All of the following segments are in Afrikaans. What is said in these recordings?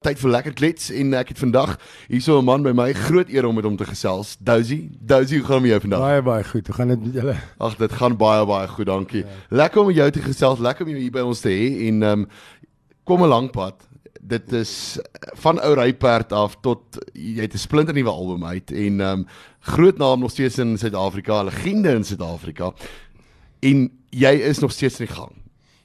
Tyd vir lekker klets en ek het vandag hierso 'n man by my groot eer om met hom te gesels. Dousie, Dousie, hoe gaan dit met jou vandag? Baie baie goed. Hoe gaan dit met julle? Ag, dit gaan baie baie goed, dankie. Ja. Lekker om met jou te gesels, lekker om jou hier by ons te hê en ehm um, kom 'n lang pad. Dit is van ou ryperd af tot jy het 'n splinter nuwe album uit en ehm um, groot naam nog steeds in Suid-Afrika, legende in Suid-Afrika. En jy is nog steeds in die gang.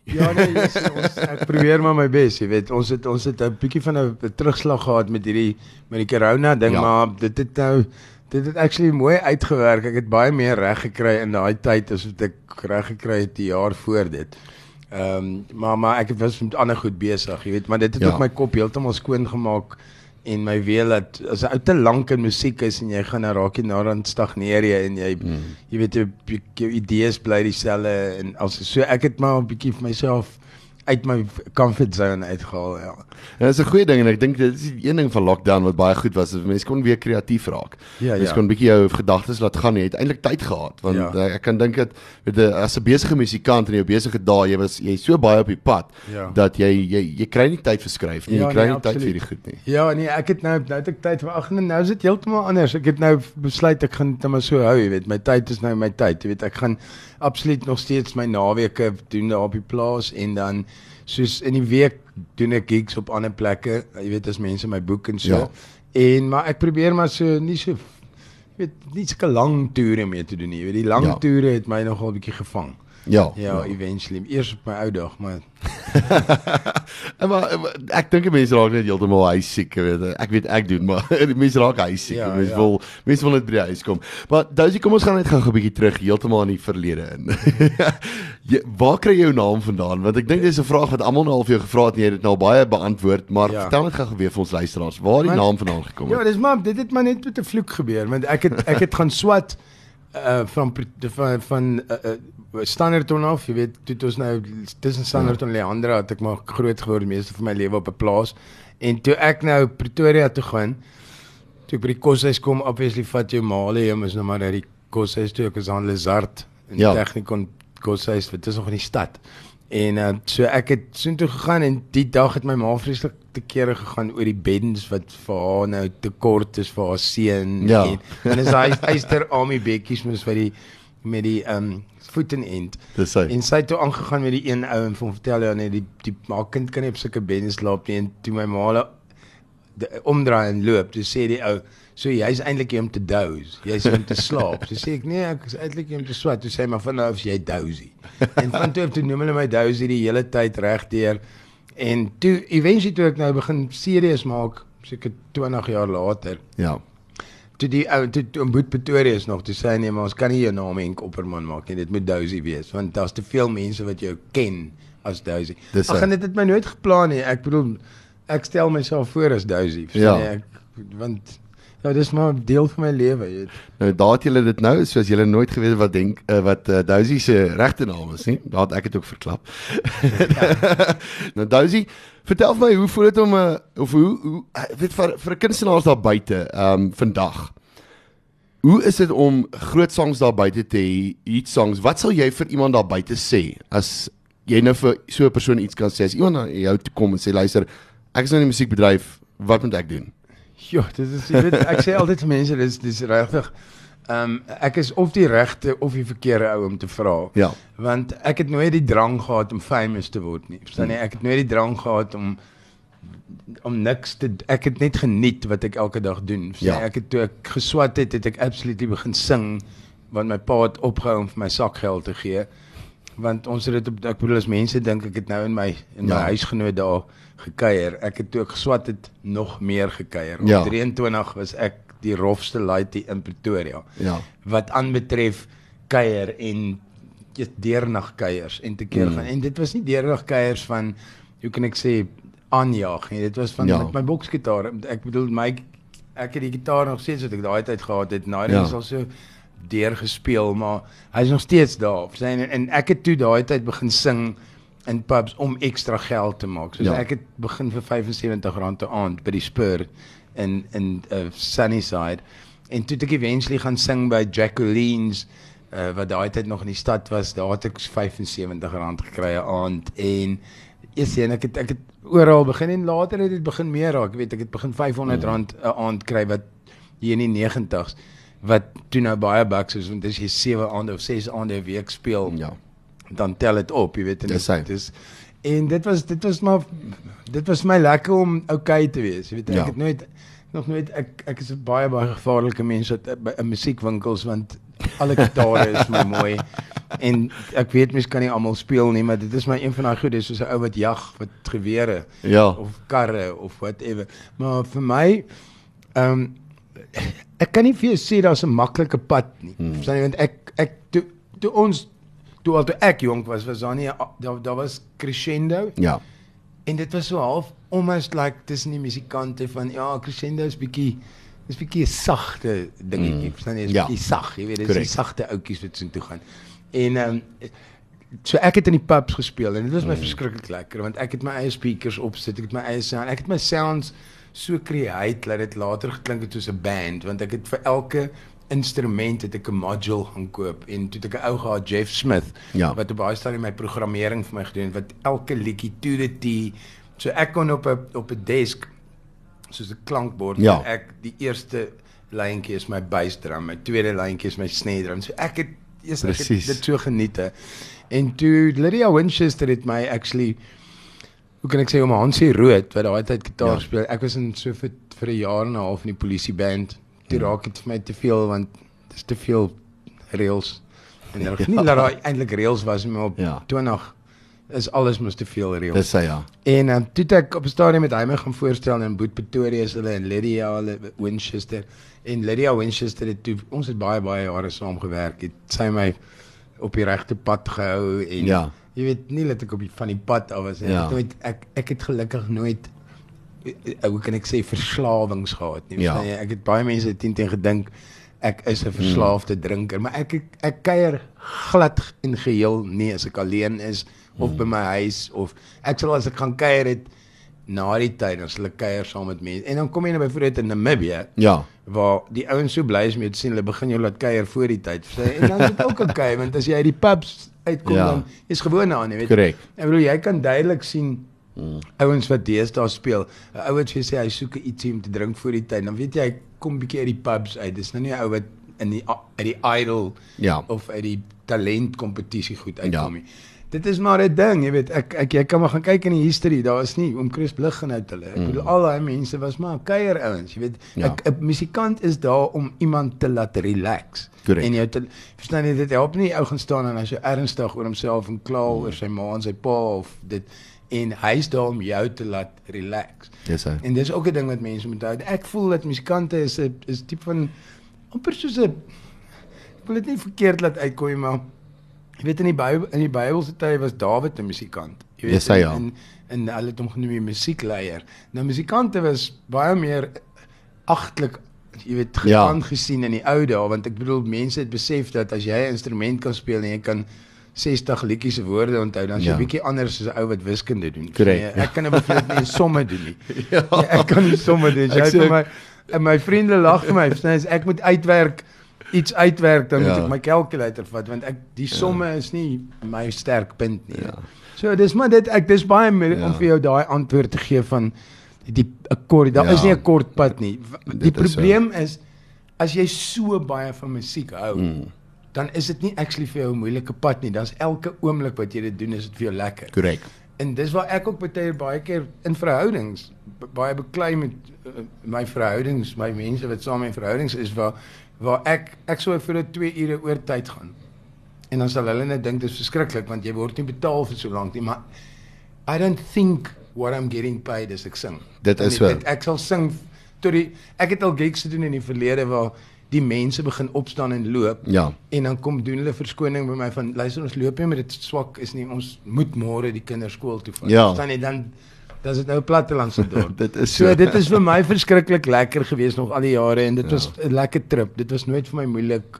Ja nee, yes, ons ek probeer maar my bes, jy weet. Ons het ons het 'n bietjie van 'n terugslag gehad met hierdie met die corona ding, ja. maar dit het nou dit het actually mooi uitgewerk. Ek het baie meer reg gekry in daai tyd as wat ek reg gekry het die jaar voor dit. Ehm um, maar maar ek was met ander goed besig, jy weet, maar dit het ja. ook my kop heeltemal skoon gemaak en my weet dat as jy te lank in musiek is en jy gaan nou raak jy na dan stagneer jy en jy mm. jy weet jou, jou idees bly dieselfde en as so ek het maar 'n bietjie vir myself uit my comfort zone uitgehaal ja. Ja, dis 'n goeie ding en ek dink dit is een ding van lockdown wat baie goed was, is mense kon weer kreatief raak. Ja, mense ja. kon 'n bietjie jou gedagtes laat gaan. Jy het eintlik tyd gehad want ja. ek kan dink dat met 'n as 'n besige musikant in jou besige dae, jy was jy so baie op die pad ja. dat jy jy jy kry nie tyd vir skryf nie. Ja, jy kry nee, nie tyd vir hierdie goed nie. Ja, nee, ek het nou nou het ek tyd vir ag nee, nou is dit heeltemal anders. Ek het nou besluit ek gaan dit maar so hou, jy weet. My tyd is nou my tyd, jy weet. Ek gaan absoluut nog steeds my naweke doen daar op die plaas en dan soos in die week doen ek gigs op ander plekke. Jy weet as mense my boek en so. Ja. En maar ek probeer maar so nie so weet nie so 'n lang toere mee te doen nie. Jy weet die lang ja. toere het my nogal 'n bietjie gevang. Ja. Ja, ja. eventually. Eers op my ou dag, maar en maar ek dink mense raak net heeltemal huisiek, weet ek. Ek weet ek doen, maar die mense raak huisiek. Ja, mense ja. wil mense wil net by die huis kom. Maar Dousie, kom ons gaan net gou 'n bietjie terug heeltemal in die verlede in. jy, waar kry jy jou naam vandaan? Want ek dink dis 'n vraag wat almal nou al vir jou gevra het en jy het dit nou baie beantwoord, maar ja. vertel net gou weer vir ons luisteraars, waar die maar, naam vandaan gekom het. Ja, dis maar dit het maar net met 'n vloek gebeur, want ek het ek het gaan swat uh van van van uh, uh, Standerton af, jy weet, toe ons nou tussen Standerton en Leandra het ek maar groot geword meeste van my lewe op 'n plaas. En toe ek nou Pretoria toe gaan, toe ek by die koshuis kom, obviously vat jou jy moet nou maar na die koshuis toe, ek is aan Lizard in ja. Technikon koshuis, dit is nog in die stad. En uh, so ek het soheen toe gegaan en die dag het my ma vreeslik te kere gegaan oor die beddens wat vir haar nou te kort is vir haar seun ja. en en is hy hyster Army bekkies mos vir die met die ehm um, voet en end. Dis hy. En sy het toe aangegaan met die een ou en hom vertel ja nee die die maar kind kan nie op sulke beddens slaap nie en toe my maale omdraai en loop, toe sê die ou So jy's eintlik hier om te doze. Jy's om te slaap. So sê ek nee, ek is eintlik hier om te swat. Toe sê hy maar van nou af jy dozy. En van toe af toe noem hulle my dozy die hele tyd regdeur. En toe eventually toe ek nou begin serieus maak, seker 20 jaar later. Ja toe die ou toe, toe Boet Pretoria is nog toe sê nee maar ons kan nie jou naam Henk Opperman maak nie. Dit moet Dousie wees want daar's te veel mense wat jou ken as Dousie ag en dit het my nooit geplan nie. Ek bedoel ek stel myself voor as Dousie ja. ek want ja dis maar deel van my lewe jy nou daar het julle dit nou soos julle nooit geweet wat denk uh, wat uh, Dousie se regte naam is nie daar het ek dit ook verklap nou Dousie Vertel vir my hoe voel dit om 'n uh, eh, of hoe, hoe weet vir vir kunstenaars daar buite ehm um, vandag. Hoe is dit om groot songs daar buite te hê, iets songs? Wat sal jy vir iemand daar buite sê as jy nou vir so 'n persoon iets kan sê? As iemand na jou toe kom en sê luister, ek is nou in die musiekbedryf, wat moet ek doen? Ja, dit is jy weet ek sê altyd vir mense dis dis regtig Ehm um, ek is of die regte of die verkeerde ou om te vra. Ja. Want ek het nooit die drang gehad om famous te word nie. Verstaan jy? Ek het nooit die drang gehad om om niks te ek het net geniet wat ek elke dag doen. Verstaan ja. ek het toe ek geswat het, het ek absoluut begin sing want my pa het opgehou om vir my sakgeld te gee. Want ons het dit op ek bedoel as mense dink ek het nou in my in my ja. huisgenoot daar gekuier. Ek het toe ek geswat het nog meer gekuier. Op ja. 23 was ek die rofste laity in Pretoria. Ja. Wat aanbetref kuier en deernag kuiers en te keer mm. gaan. En dit was nie deernag kuiers van hoe kan ek sê aanjaag nie. Dit was van ja. met my boksgitaar. Ek bedoel my ek het die gitaar nog steeds wat ek daai tyd gehad het. Nou ja. is al so deur gespeel, maar hy's nog steeds daar. Sy en, en ek het toe daai tyd begin sing in pubs om ekstra geld te maak. So ja. ek het begin vir R75 'n aand by die Spur in in uh, Sunnyside en toe ek eventually gaan sing by Jacqueline's uh, wat daai tyd nog in die stad was daar het ek R75 gekry 'n aand en Yes, en ek het ek het oral begin en later het dit begin meer raak. Ek weet ek het begin R500 rand 'n aand kry wat hier in die 90s wat toe nou baie bucks is want as jy 7 aande of 6 aande 'n week speel, Ja. dan tel dit op, jy weet en Dis hy. dis en dit was dit was maar dit was my lekker om okay te wees. Jy weet ek Ja. het nooit nog nooit ek ek is 'n baie baie gevaarlike mens wat by 'n musiekwinkels want alle gitare is my mooi en ek weet mens kan nie almal speel nie, maar dit is my een van daai goed, dis soos 'n ou wat jag wat gewere Ja. of karre of whatever. Maar vir my ehm um, ek kan nie vir jou sê daar's 'n maklike pad nie. Hmm. Verstaan jy want ek ek toe toe ons toe al toe ek jonk was was daar nie daar daar was crescendo Ja. en dit was so half almost like tussen die musikante van ja crescendo is bietjie is bietjie 'n sagte dingetjie. Mm. Verstaan jy? Is Ja. bietjie sag, jy weet, dit is die sagte ouetjies wat so toe gaan. En ehm um, so ek het in die pubs gespeel en dit was my mm. verskriklik lekker want ek het my eie speakers opsit, ek het my eie sound, ek het my sounds so create dat dit later geklink het soos 'n band want ek het vir elke instrument het ek 'n module gaan koop en toe het ek 'n ou gehad Jeff Smith Ja. wat op baie stadium my programmering vir my gedoen wat elke liedjie to the T so ek kon op 'n op 'n desk soos 'n klankbord Ja. ek die eerste lyntjie is my bass drum, my tweede lyntjie is my snare drum. So ek het eers ek het dit so geniet. hè. En toe Lydia Winchester het my actually hoe kan ek sê om Hansie Rood wat daai tyd gitaar Ja. ja. speel. Ek was in so vir vir 'n jaar en 'n half in die polisieband. Toe Hmm. raak dit vir my te veel want dis te veel reels. En daar ja. nie dat daar eintlik reels was maar op Ja. ja. 20 is alles mos te veel reels. Dis hy ja. En um, toe ek op 'n stadium met hy my gaan voorstel in Boet Pretoria is hulle en Lydia hulle Winchester en Lydia Winchester het toe ons het baie baie jare saam gewerk. Het sy my op die regte pad gehou en Ja. Jy weet nie dat ek op die van die pad af was nie. Ja. Ek het nooit ek ek het gelukkig nooit eh, eh, hoe kan ek sê verslawings gehad nie. Ja. Jy? Ek het baie mense teen teen gedink ek is 'n verslaafde drinker, maar ek ek, ek kuier glad en geheel nie as ek alleen is of by my huis of ek sal as ek gaan kuier het na die tyd as hulle kuier saam met mense. En dan kom jy nou byvoorbeeld in Namibië Ja. waar die ouens so bly is om jou te sien hulle begin jou laat kuier voor die tyd. Jy? En dan is dit ook oukei want as jy uit die pubs uitkom Ja. dan is gewoon daaraan, jy weet. Korrek. Ek bedoel jy kan duidelik sien mm. ouens wat deesdae speel. 'n Ou wat vir sê hy soek ietsie om te drink voor die tyd. Dan weet jy hy kom bietjie uit die pubs uit. Dis nou nie 'n ou wat in die uit die idol Ja. of uit die talent kompetisie goed Ja. uitkom nie. Dit is maar 'n ding, jy weet. Ek ek jy kan maar gaan kyk in die history. Daar is nie om Chris Blig gaan uit hulle. Ek bedoel al daai mense was maar kuier ouens, jy weet. Ja. Ek 'n musikant is daar om iemand te laat relax. Correct. En jy te verstaan jy dit help nie ou gaan staan en as jy ernstig oor homself en kla oor sy ma en sy pa of dit en hy's daar om jou te laat relax. Dis hy. En dis ook 'n ding wat mense moet hou. Ek voel dat musikante is 'n is tipe van amper soos 'n ek wil dit nie verkeerd laat uitkom nie, maar jy weet in die Bybel in die Bybelse tye was Dawid 'n musikant. Jy weet Dis hy, ja. en en hulle het hom genoem die musiekleier. Nou musikante was baie meer agtelik jy weet Ja. aangesien in die ou dae want ek bedoel mense het besef dat as jy 'n instrument kan speel en jy kan 60 liedjies se woorde onthou dan is jy Ja. bietjie anders as 'n ou wat wiskunde doen. Correct, Nee, ek kan nou byvoorbeeld nie somme doen nie. Ja. Ja, ek kan nie somme doen. Jy sê vir my en my vriende lag vir my. As Ek moet uitwerk iets uitwerk dan Ja. moet ek my kalkulator vat want ek die somme is nie my sterk punt nie. Ja. So dis maar dit ek dis baie moeilik Ja. om vir jou daai antwoord te gee van die akkord. Daar Ja. is nie 'n kort pad nie. Die Dit is so. probleem is as jy so baie van musiek hou, Mm. dan is dit nie actually vir jou 'n moeilike pad nie. Dan's elke oomblik wat jy dit doen is dit vir jou lekker. Korrek. En dis waar ek ook baie baie keer in verhoudings baie beklei met uh, my verhoudings, my mense wat saam in verhoudings is waar waar ek ek sou vir 'n 2 ure oor tyd gaan. En dan sal hulle net dink dit is verskriklik want jy word nie betaal vir so lank nie, maar I don't think what I'm getting paid as ek sing. Dit is. Ek, ek sal sing tot die ek het al gigs gedoen in die verlede waar die mense begin opstaan en loop Ja. en dan kom doen hulle verskoning by my van luister ons loop nie met dit swak is nie ons moet môre die kinders skool toe vat. Ja. Verstaan jy dan dan is dit nou 'n plattelandse dorp. Dit is so so. dit is vir my verskriklik lekker gewees nog al die jare en dit Ja. was 'n lekker trip. Dit was nooit vir my moeilik.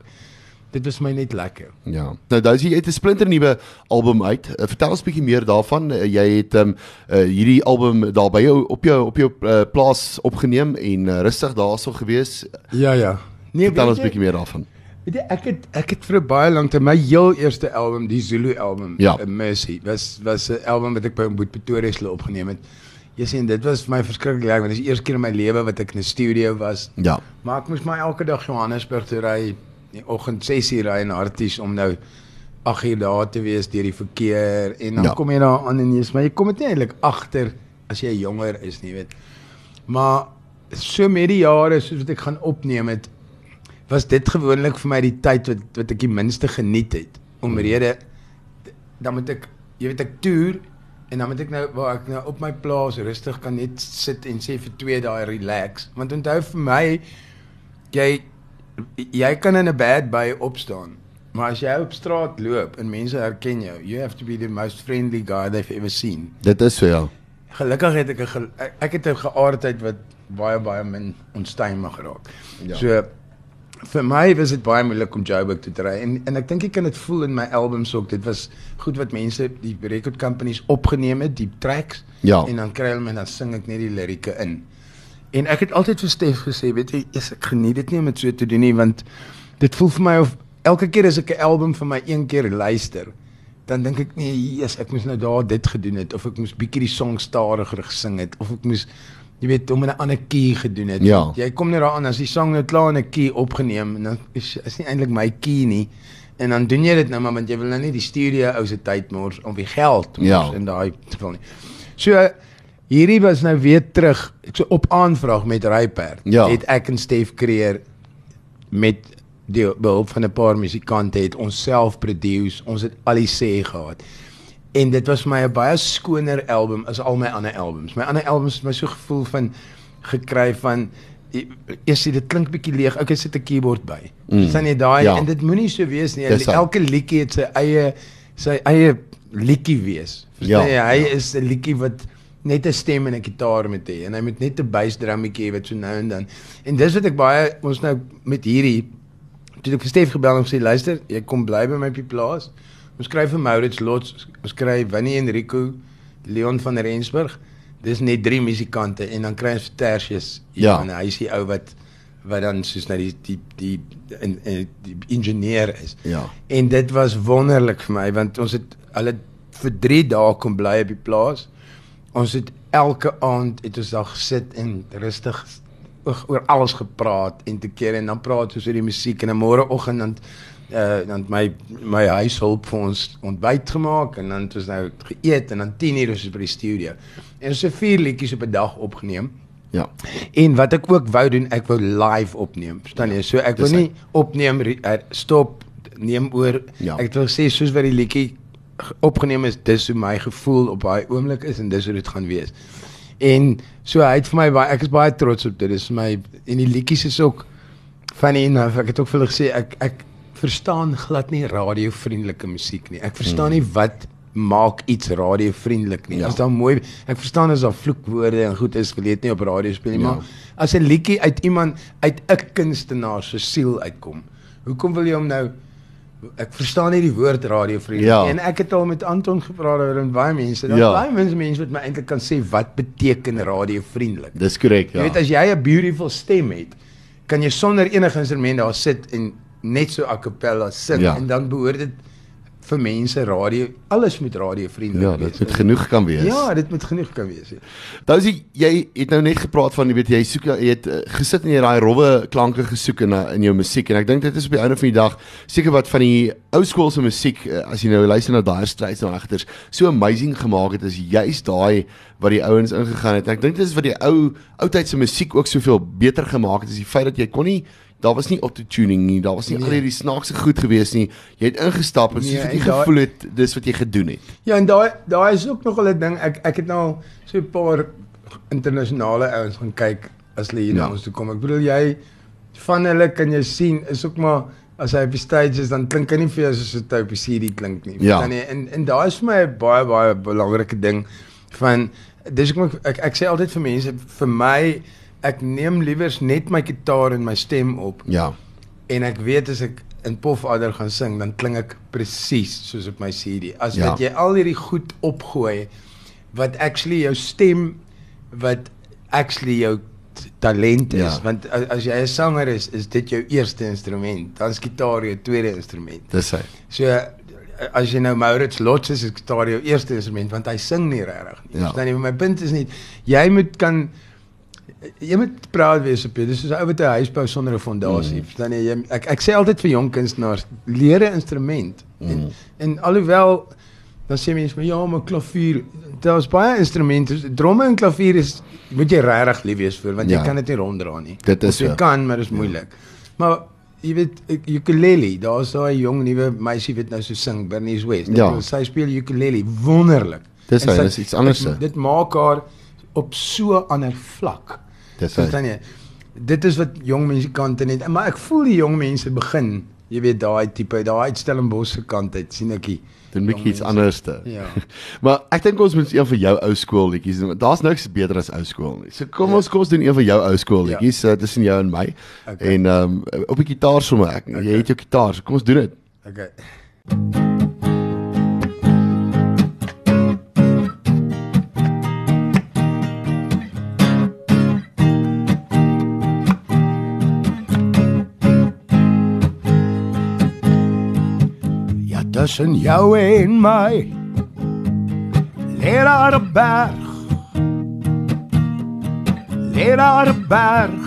Dit was my net lekker. Ja. Nou Dousie, jy het 'n splinter nuwe album uit. Uh, vertel ons 'n bietjie meer daarvan. Uh, jy het um uh, hierdie album daar by jou op jou op jou uh, plaas opgeneem en uh, rustig daarso gewees. Ja ja. Nee, Vertel ons 'n bietjie meer daarvan. Weet jy, ek het ek het vir baie lank tyd my heel eerste album, die Zulu album, Ja. A Mercy, was was 'n album wat ek by Boet Pretoria se opgeneem het. Jy sien, dit was vir my verskriklik lekker want dit is die eerste keer in my lewe wat ek in 'n studio was. Ja. Maar ek moes my elke dag Johannesburg toe ry, die oggend 6uur ry in Harties om nou 8 uur daar te wees deur die verkeer en dan Ja. kom jy daar aan en jy's maar jy kom dit nie eintlik agter as jy jonger is nie, weet. Maar so met die jare soos wat ek gaan opneem het, was dit gewoonlik vir my die tyd wat wat ek die minste geniet het. Omrede dan moet ek jy weet ek toer en dan moet ek nou waar ek nou op my plaas rustig kan net sit en sê vir 2 dae relax. Want onthou vir my jy jy kan in 'n bad by opstaan. Maar as jy op straat loop en mense herken jou, you have to be the most friendly guy they've ever seen. Dit is so ja. Gelukkig het ek 'n ek- het 'n geaardheid wat baie baie min onstuimig geraak. Ja. So vir my was dit baie moeilik om Joburg toe te ry en en ek dink ek kan dit voel in my albums ook. Dit was goed wat mense die record companies opgeneem het, die tracks Ja. en dan kry hulle en dan sing ek net die lirieke in. En ek het altyd vir Stef gesê, weet jy, yes, ek geniet dit nie om dit so te doen nie want dit voel vir my of elke keer as ek 'n album vir my een keer luister, dan dink ek nee, yes, ek moes nou daar dit gedoen het of ek moes bietjie die song stadiger gesing het of ek moes jy weet om 'n ander key gedoen het. Ja. Jy kom net daaraan as die song nou klaar in 'n key opgeneem en dan is is nie eintlik my key nie. En dan doen jy dit nou maar want jy wil nou nie die studio ou se tyd mors om die geld mors Ja. in daai geval nie. So hierdie was nou weer terug so op aanvraag met Ryperd. Ja. Het ek en Stef Creer met die behulp van 'n paar musikante het ons self produce. Ons het al die sê gehad. En dit was my 'n baie skoner album as al my ander albums. My ander albums het my so gevoel van gekry van eers dit klink bietjie leeg. Okay, sit 'n keyboard by. Mm. Verstaan jy daai Ja. en dit moenie so wees nie. Dis. Elke liedjie het sy eie sy eie liedjie wees. Verstaan Ja, jy? Hy ja. is 'n liedjie wat net 'n stem en 'n gitaar moet hê en hy moet net 'n bassdrummetjie hê wat so nou en dan. En dis wat ek baie ons nou met hierdie toe ek vir Stef gebel en gesê luister, jy kom bly by my op die plaas. Ons skryf vir Maurits Lots, ons kry Winnie Enrico, Leon van Rensburg. Dis net drie musikante en dan kry ons Tertius. Ja. En hy is die ou wat wat dan soos nou die die die in, in, die ingenieur is. Ja. En dit was wonderlik vir my want ons het hulle vir 3 dae kom bly op die plaas. Ons het elke aand het ons daar gesit en rustig oor, alles gepraat en te keer en dan praat ons oor die musiek en 'n môreoggend dan uh dan het my my huishulp vir ons ontbyt gemaak en dan het ons nou geëet en dan 10 uur is ons by die studio. En ons het vier liedjies op 'n dag opgeneem. Ja. En wat ek ook wou doen, ek wou live opneem. Verstaan jy? So ek wou nie opneem, er- stop, neem oor. Ja. Ek wil sê soos wat die liedjie ge- opgeneem is, dis hoe my gevoel op daai oomblik is en dis hoe dit gaan wees. En so hy het vir my baie ek is baie trots op dit. Dis my en die liedjies is ook funny en ek het ook vir hulle gesê ek ek verstaan glad nie radiovriendelike musiek nie. Ek verstaan nie wat maak iets radiovriendelik nie. Ja. As daar mooi ek verstaan as daar vloekwoorde en goed is, jy dit nie op radio speel nie, Ja. maar as 'n liedjie uit iemand uit 'n kunstenaar se siel uitkom. Hoekom wil jy hom nou ek verstaan nie die woord radiovriendelik Ja. En ek het al met Anton gepraat oor en baie mense. Daar's Ja. baie mense mense wat my eintlik kan sê wat beteken radiovriendelik. Dis korrek, Jy ja. weet as jy 'n beautiful stem het, kan jy sonder enige instrument daar sit en net so a cappella sing Ja. en dan behoort dit vir mense radio alles moet radiovriendelik Ja, dit moet genoeg kan wees. Ja, dit moet genoeg kan wees. Ja. Dousie, jy het nou net gepraat van jy weet jy soek jy het uh, gesit en jy daai rowwe klanke gesoek in uh, in jou musiek en ek dink dit is op die einde van die dag seker wat van die ou skoolse musiek uh, as jy nou luister na daai strides en agters so amazing gemaak het is juist daai wat die ouens ingegaan het. En ek dink dit is wat die ou ou tyd se musiek ook soveel beter gemaak het is die feit dat jy kon nie daar was nie auto-tuning nie, daar was nie Nee. al hierdie snaakse goed gewees nie. Jy het ingestap en Nee, soos wat jy gevoel het, dis wat jy gedoen het. Ja, en daai daai is ook nog 'n ding. Ek ek het nou so 'n paar internasionale ouens gaan kyk as hulle hier Ja. na ons toe kom. Ek bedoel jy van hulle kan jy sien is ook maar as hy op die stage is dan klink hy nie vir jou soos dit op die CD klink nie. Ja. Jy? En en daai is vir my 'n baie baie belangrike ding van dis maar- ek ek sê altyd vir mense vir my ek neem liewers net my gitaar en my stem op Ja. en ek weet as ek in Pofadder gaan sing, dan klink ek presies soos op my CD. As Ja. wat jy al hierdie goed opgooi wat actually jou stem wat actually jou talent is Ja. want as, as jy 'n sanger is, is dit jou eerste instrument. Dan is gitaar jou tweede instrument. Dis hy. So as jy nou Maurits Lots is, is gitaar jou eerste instrument want hy sing nie regtig nie. Ja. Verstaan jy? My punt is net jy moet kan jy moet proud wees op jou. Dis soos 'n ou wat 'n huis bou sonder 'n fondasie. Mm. Verstaan jy? jy? Ek ek sê altyd vir jong kunstenaars, leer 'n instrument. Mm. En en alhoewel dan sê mense, ja, maar klavier, daar's baie instrumente. Dromme en klavier is moet jy regtig lief wees vir want Ja. jy kan dit nie ronddra nie. Dit is Of jy so. kan, maar dit is moeilik. Maar jy weet ukulele, daar's daai jong nuwe meisie wat nou so sing, Bernice West. Ja. Ek- Sy speel ukulele wonderlik. Dis hy, dis iets anders, Dit, dit maak haar op so 'n ander vlak. Dis. Verstaan jy? Dit is wat jong musikante net, maar ek voel die jong mense begin, jy weet daai tipe, daai uitstellingbos se kant uit sien ek hier. Doen bietjie iets Jong anders te. Ja. Maar ek dink ons moet een van jou ou skool liedjies doen. Daar's niks beter as ou skool nie. So kom Ja. ons kom ons doen een van jou ou skool Ja. liedjies uh, tussen jou en my. Okay. En ehm um, op die gitaar sommer. Ek jy Okay. het jou gitaar. So kom ons doen dit. Okay. Tussen jou en my lê daar 'n berg. Lê daar 'n berg.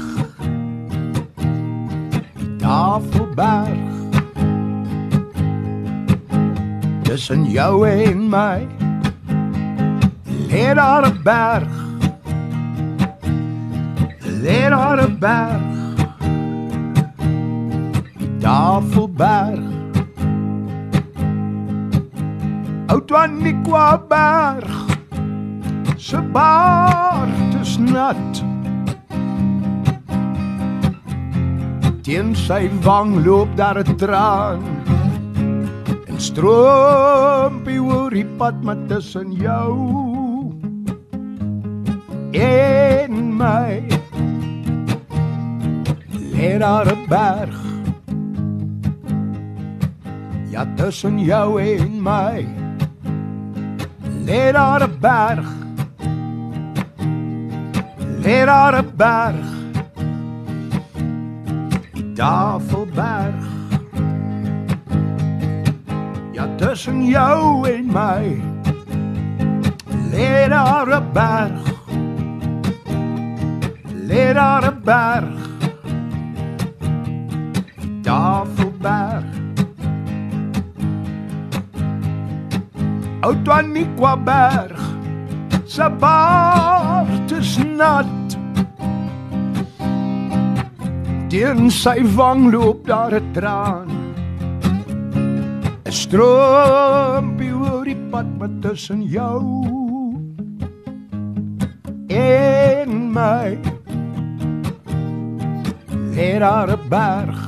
Tafelberg. Tussen jou en my lê daar 'n berg. Lê daar 'n berg. Tafelberg. Oudwanikwa berg. Se baard is nat. Teen sy wang loop daar 'n traan. En stroompie oor die pad maar tussen jou en my. Lê daar 'n berg. Ja, tussen jou en my. Lê daar 'n berg. Lê daar 'n berg. Die Tafelberg. Ja, tussen jou en my. Lê daar 'n berg. Lê daar 'n berg. Die Tafelberg. Oudwanikwa berg. Se baard is nat. Teen sy wang loop daar 'n traan. 'n Stroompie oor die pad met tussen jou en my. Lê daar 'n berg.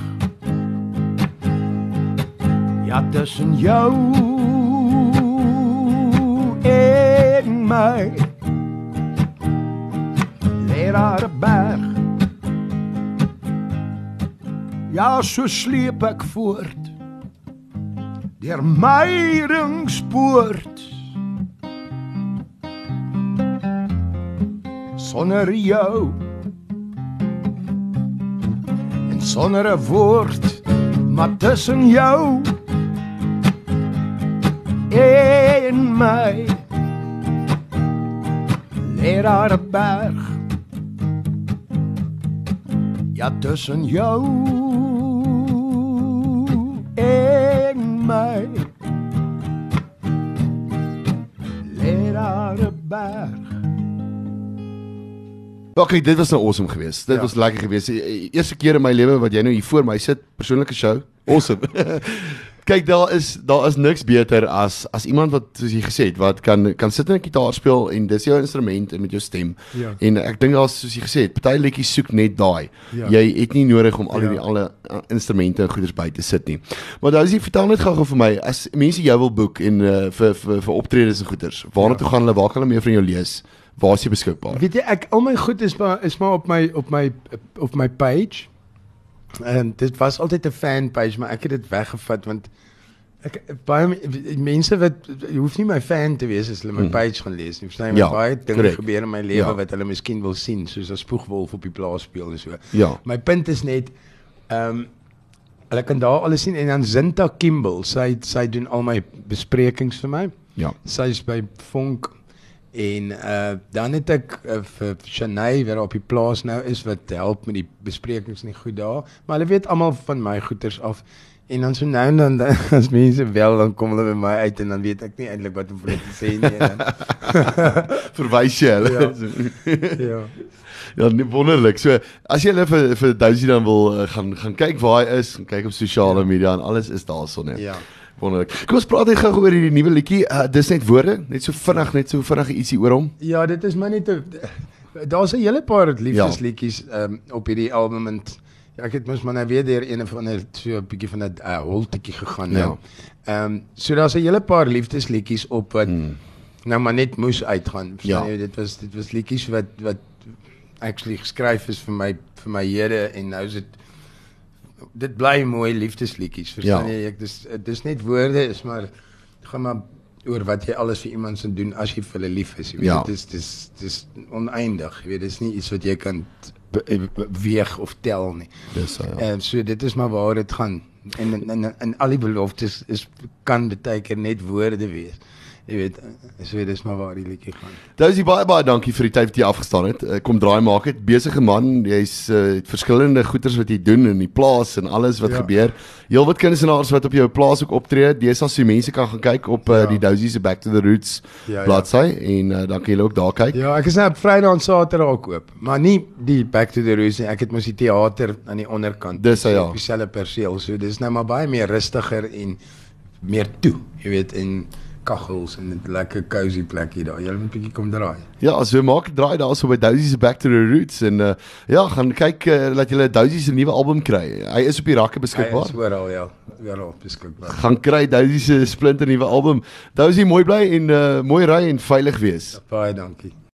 Ja, tussen jou my. Lê daar 'n berg. Ja, so sleep ek voort deur my ringspoort. Sonder jou en sonder 'n woord, maar tussen jou en my lê daar 'n berg. Ja, tussen jou en my lê daar 'n berg. Okay, dit was nou awesome geweest. Dit Ja. was lekker geweest. Die e- Eerste keer in my lewe wat jy nou hier voor my sit, persoonlike show. Awesome. Kyk, daar is daar is niks beter as as iemand wat soos jy gesê het, wat kan kan sit en 'n gitaar speel en dis jou instrument en met jou stem. Ja. En ek dink daar's soos jy gesê het, party liedjies soek net daai. Ja. Jy het nie nodig om al Ja. hierdie alle uh, instrumente en goeders by te sit nie. Maar dan is jy vertel net gou-gou vir my as mense jou wil boek en uh, vir vir vir optredes en goeders. Waarna Ja. toe gaan hulle? Waar kan hulle meer van jou lees? Waar is jy beskikbaar? Weet jy ek al my goed is maar is maar op my op my op my page. En dit was altyd 'n fan page, maar ek het dit weggevat want Ek baie mense wat jy hoef nie my fan te wees as hulle my Hmm. page gaan lees nie. Verstaan jy? Ja, Ja, baie dinge correct. gebeur in my lewe Ja. wat hulle miskien wil sien, soos 'n spoegwolf op die plaas speel en so. Ja. My punt is net ehm um, hulle kan daar alles sien en dan Zinta Kimball, sy sy doen al my besprekings vir my. Ja. Sy is by Vonk en uh dan het ek uh, vir Shanay wat daar op die plaas nou is wat help met die besprekings nie goed daar, maar hulle weet almal van my goeters af. En dan so nou en dan as mense wel dan kom hulle by my uit en dan weet ek nie eintlik wat om vir hulle te sê nie. En dan, Verwys jy hulle. Ja. ja. Ja, nee, wonderlik. So as jy hulle vir vir Dousie dan wil uh, gaan gaan kyk waar hy is, gaan kyk op sosiale Ja. media en alles is daarson net. Ja. Wonderlik. Kom ons praat net gou oor hierdie nuwe liedjie. Uh, dis net woorde, net so vinnig, net so vinnig ietsie oor hom. Ja, dit is maar net 'n daar's 'n hele paar liefdesliedjies um, op hierdie album en ja, ek het mos maar nou weer deur een van 'n so 'n bietjie van 'n uh, holtetjie gegaan nou. Ehm um, so daar's 'n hele paar liefdesliedjies op wat Hmm. nou maar net moes uitgaan. Ja. jy? Dit was dit was liedjies wat wat actually geskryf is vir my vir my Here en nou is dit dit bly mooi liefdesliedjies. Verstaan Ja. jy? Ek dis dis net woorde is maar gaan maar oor wat jy alles vir iemand se doen as jy vir hulle lief is. Jy weet Ja. dit is dis dis oneindig. Jy weet dis nie iets wat jy kan be- weeg of tel nie. Dis uh, ja. En so dit is maar waar dit gaan. En en en, en al die beloftes is kan baie keer net woorde wees. Jy weet, eh, so dit is maar waar die liedjie gaan. Dousie baie baie dankie vir die tyd wat jy afgestaan het. Uh, kom draai maak dit. Besige man, jy's uh, verskillende goeders wat jy doen in die plaas en alles wat Ja. gebeur. Heelwat kunstenaars wat op jou plaas ook optree. Deesdae so mense kan gaan kyk op uh, Ja. die Dousie se Back to the Roots Ja, ja. bladsy en uh, dan kan jy ook daar kyk. Ja, ek is nou op Vrydag en Saterdag ook oop, maar nie die Back to the Roots nie. Ek het mos die teater aan die onderkant. Dis, ja. Op dieselfde perseel. So dis nou maar baie meer rustiger en meer toe, jy weet, en kaggels en 'n lekker cozy plekkie daar. Jy moet 'n bietjie kom draai. Ja, so maak 'n draai daarso by Dousie se Back to the Roots en uh, ja, gaan kyk uh, dat jy Dousie se nuwe album kry. Hy is op die rakke Hy beskikbaar. is oral ja, oral beskikbaar. Gaan kry Dousie se splinter nuwe album. Dousie mooi bly en uh, mooi ry en veilig wees. Baie dankie.